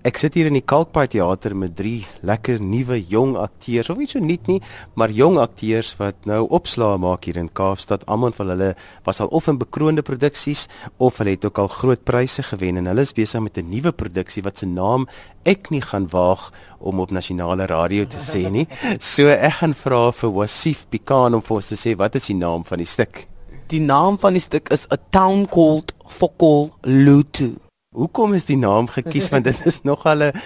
Ek sit hier in die Kalkpaai teater met drie lekker nuwe jong akteurs, of nie so nuut nie, maar jong akteurs wat nou opslae maak hier in Kaapstad. Almal van hulle was al of in bekroonde produksies of hulle het ook al groot pryse gewen en hulle is besig met 'n nuwe produksie wat se naam ek nie gaan waag om op nasionale radio te sê nie. So ek gaan vra vir Wasif Pikan om vir ons te sê wat is die naam van die stuk? Die naam van die stuk is A Town Called Fokol Lutu. Hoekom is die naam gekies want dit is nogal 'n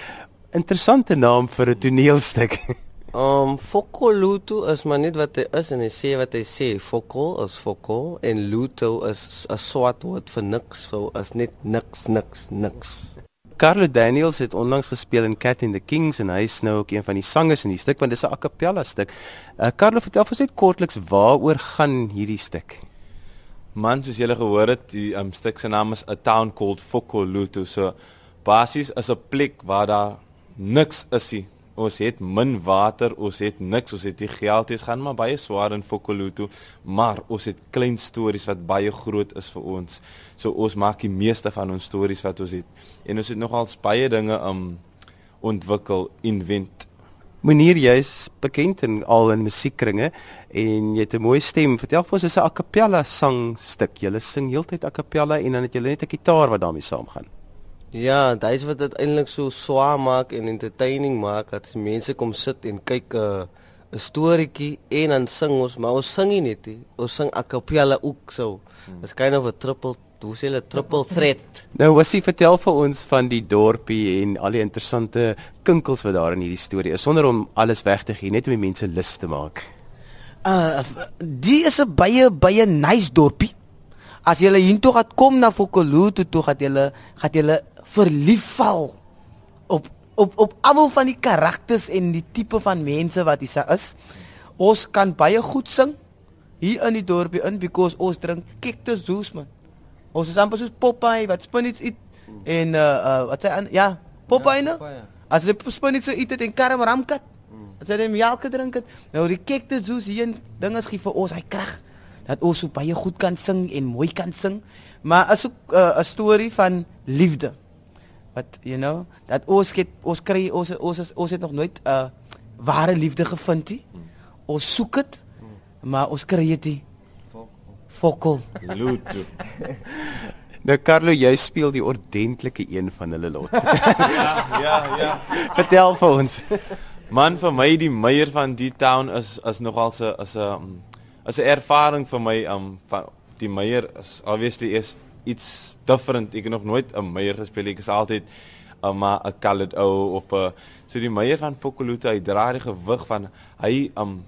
interessante naam vir 'n toneelstuk. Um Fokoluto is maar net wat hy is en hy sê wat hy sê. Fokol is fokol en luto is 'n swart woord vir niks, so is net niks niks niks. Carlo Daniels het onlangs gespeel in Cat in the Kings en hy is nou ook een van die sangers in die stuk want dit is 'n a cappella stuk. Uh, Carlo vertel vir ons net kortliks waaroor gaan hierdie stuk? Man, soos julle gehoor het, die um, stuk se naam is A Town Called Fokolutu. So basies is 'n plek waar daar niks is nie. Ons het min water, ons het niks, ons het nie geld nie. Dit gaan maar baie swaar in Fokolutu, maar ons het klein stories wat baie groot is vir ons. So ons maak die meeste van ons stories wat ons het. En ons het nogal baie dinge um ontwikkel, invent Meneer, jy's bekend in al in musiekkringe en jy het 'n mooi stem. Vertel vir ons, is 'n a cappella sangstuk. Jy sing heeltyd a cappella en dan het jy net 'n gitaar wat daarmee saamgaan. Ja, dit is wat dit eintlik so swaar maak en entertaining maak dat mense kom sit en kyk 'n uh, 'n storieetjie en dan sing ons, maar ons sing nie net nie. Ons sing a cappella ook so. Hmm. It's kind of a triple hoe sê hulle triple threat. Nou was jy vertel vir ons van die dorpie en al die interessante kinkels wat daar in hierdie storie is sonder om alles weg te gee net om die mense lus te maak. Uh die is 'n baie baie nice dorpie. As jy hiertoe gaan kom na Fokoluto toe gaan jy gaan jy verlief val op op op almal van die karakters en die tipe van mense wat hier is. Ons kan baie goed sing hier in die dorpie in because ons drink cactus juice man. Ons is amper soos Popeye wat spinach eet en uh, uh wat sê aan ja, Popeye ja, nou. As jy spinach eet dit en karm ramkat. As jy net melk drink het, nou die cactus juice hier ding is gee vir ons hy krag dat ons so baie goed kan sing en mooi kan sing. Maar as ook uh, 'n storie van liefde. Wat you know, dat ons het ons kry ons ons ons, ons het nog nooit 'n uh, ware liefde gevind nie. Ons soek dit, maar ons kry dit nie. Fokol. Lutu. Nou Carlo, jy speel die ordentlike een van hulle lot. ja, ja, ja. Vertel vir ons. Man vir my die meier van die town is is nogal so is 'n is 'n ervaring vir my um van die meier is obviously is iets different. Ek het nog nooit 'n meier gespeel. Ek is altyd 'n maar 'n colored ou of 'n so die meier van Fokoluto hy dra die gewig van hy um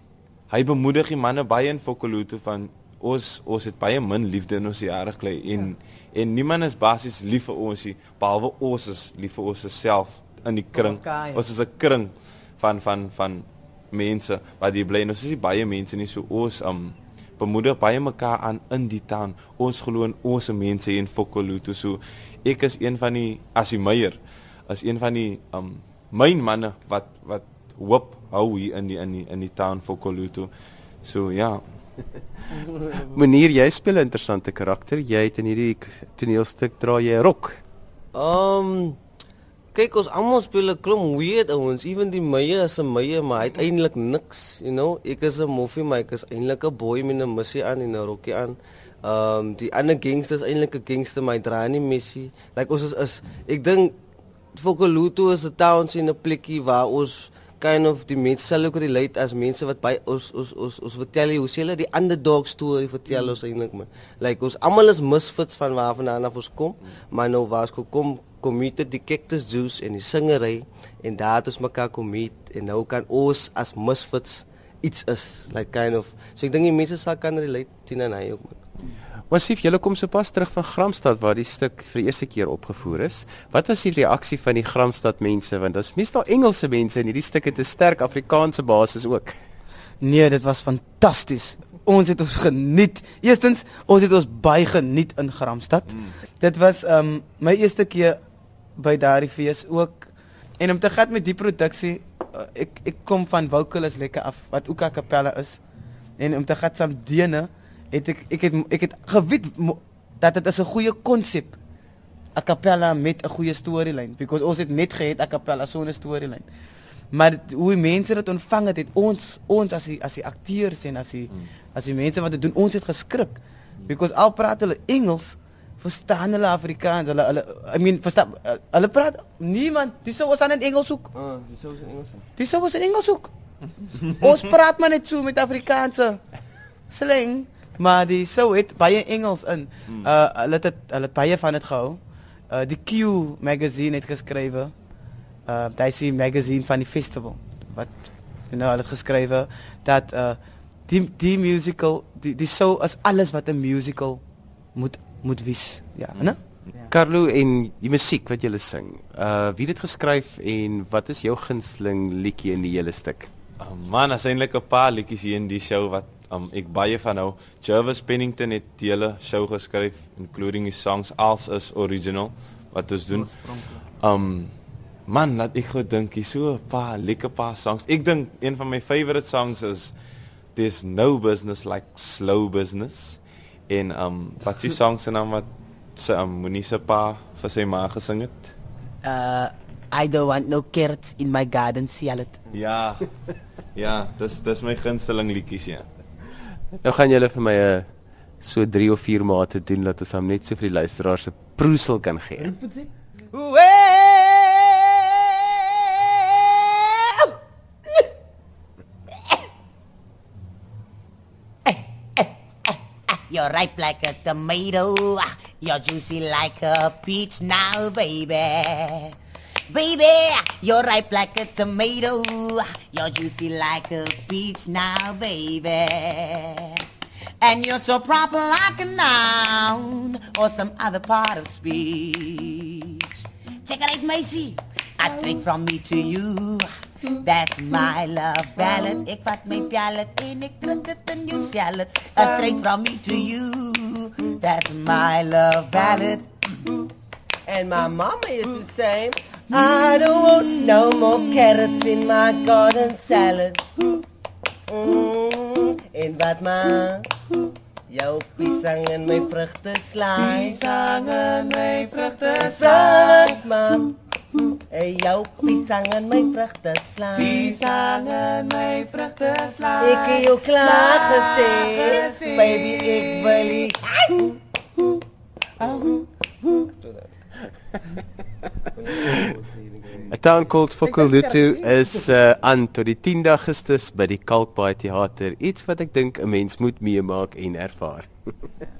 hy bemoedig die manne baie in Fokoluto van ons ons het baie min liefde in ons jare gekry en ja. en niemand is basies lief vir ons nie behalwe ons is lief vir ons self in die kring. Okay, ja. Ons is 'n kring van van van mense wat hier bly. Ons is nie baie mense nie so ons um bemoedig baie mekaar aan in die town. Ons glo in ons mense hier in Fokoluto so ek is een van die Asimeier as een van die um myn manne wat wat hoop hou hier in die in die in die town Fokoluto. So ja, Meneer, jy speel 'n interessante karakter. Jy het in hierdie toneelstuk dra jy 'n rok. Um kyk ons almal speel 'n klomp weird ouens. Ewen die meye is 'n meye, maar hy het eintlik niks, you know. Ek is 'n moffie, maar ek is eintlik 'n boy met 'n missie aan en 'n rokkie aan. Um die ander gangsters eintlik 'n gangster, maar hy dra nie missie. Like ons is, is ek dink Fokoluto is 'n town sien 'n plekkie waar ons kind of die mense sal ook relate as mense wat by ons ons ons ons vertel jy hoe sê hulle die underdog storie vertel ons eintlik man. Like ons almal is misfits van waar vandaan af ons kom, maar nou waar ons kom kom meet die cactus juice en die singery en daar het ons mekaar kom meet en nou kan ons as misfits iets is like kind of so ek dink die mense sal kan relate teen en hy ook man. Massief, julle kom sopas terug van Gramstad waar die stuk vir die eerste keer opgevoer is. Wat was die reaksie van die Gramstad mense want is meestal Engelse mense en hierdie stuk het 'n sterk Afrikaanse basis ook. Nee, dit was fantasties. Ons het ons geniet. Eerstens, ons het ons baie geniet in Gramstad. Mm. Dit was um my eerste keer by daardie fees ook en om te gaan met die produksie uh, ek ek kom van Vocalus lekker af wat ook 'n kapelle is en om te gaan saam Dene het ek ek het ek het geweet dat dit is 'n goeie konsep a cappella met 'n goeie storielyn because ons het net gehad a cappella sonder storielyn. Maar hoe die mense dit ontvang het, het ons ons as die as die akteurs en as die mm. as die mense wat dit doen, ons het geskrik. Because al praat hulle Engels, verstaan hulle Afrikaans. Hulle hulle I mean, verstaan hulle praat niemand. Dis sou ons aan in Engels hoek. Ah, dis sou in Engels. Dis sou ons in Engels hoek. ons praat maar net so met Afrikaanse slang, maar die sou het baie Engels in. Uh hulle het hulle het baie van dit gehou. Uh die Q magazine het geskrywe. Uh daai magazine van die festival. Wat you know, hulle het geskrywe dat uh die die musical die die sou as alles wat 'n musical moet moet wees. Ja, né? Carlo en die musiek wat jy sing. Uh wie het dit geskryf en wat is jou gunsteling liedjie in die hele stuk? Um, man, as eintlik 'n paar liedjies hier in die show wat um, ek baie van hou. Jervis Pennington het die hele show geskryf including die songs als is original wat ons doen. Um man, laat ek gou dink, hier so 'n paar lekker paar songs. Ek dink een van my favorite songs is There's no business like slow business en um wat die song se naam wat se um Moenie se pa vir sy ma gesing het. Uh I don't want no carrots in my garden salad. Ja. Ja, dis dis my gunsteling liedjies ja. Nou gaan julle vir my 'n so 3 of 4 mate doen dat ons hom net so vir die luisteraars se proesel kan gee. You're ripe like a tomato. You're juicy like a peach now, baby. Baby, you're ripe like a tomato. You're juicy like a peach now, baby. And you're so proper like a noun or some other part of speech. Check it out, Macy. I straight from me to you. That's my love ballad. Ik vat mijn pallet en ik druk het in je salad. A straight from me to you. That's my love ballad. And my mama is the say, I don't want no more carrots in my garden salad. Mm, en wat maar jou pisang en my vrugte slaai. Pisang en my vrugte Salad man. Hey, jou pisang en my vrugte slaai. Pisang en my vrugte slaai. Ek het jou klaar gesê, baby, ek wil nie. A Town Called Fokolhutu is uh, aan tot die 10de Augustus by die Kalkbaai Theater. Iets wat ek dink 'n mens moet meemaak en ervaar.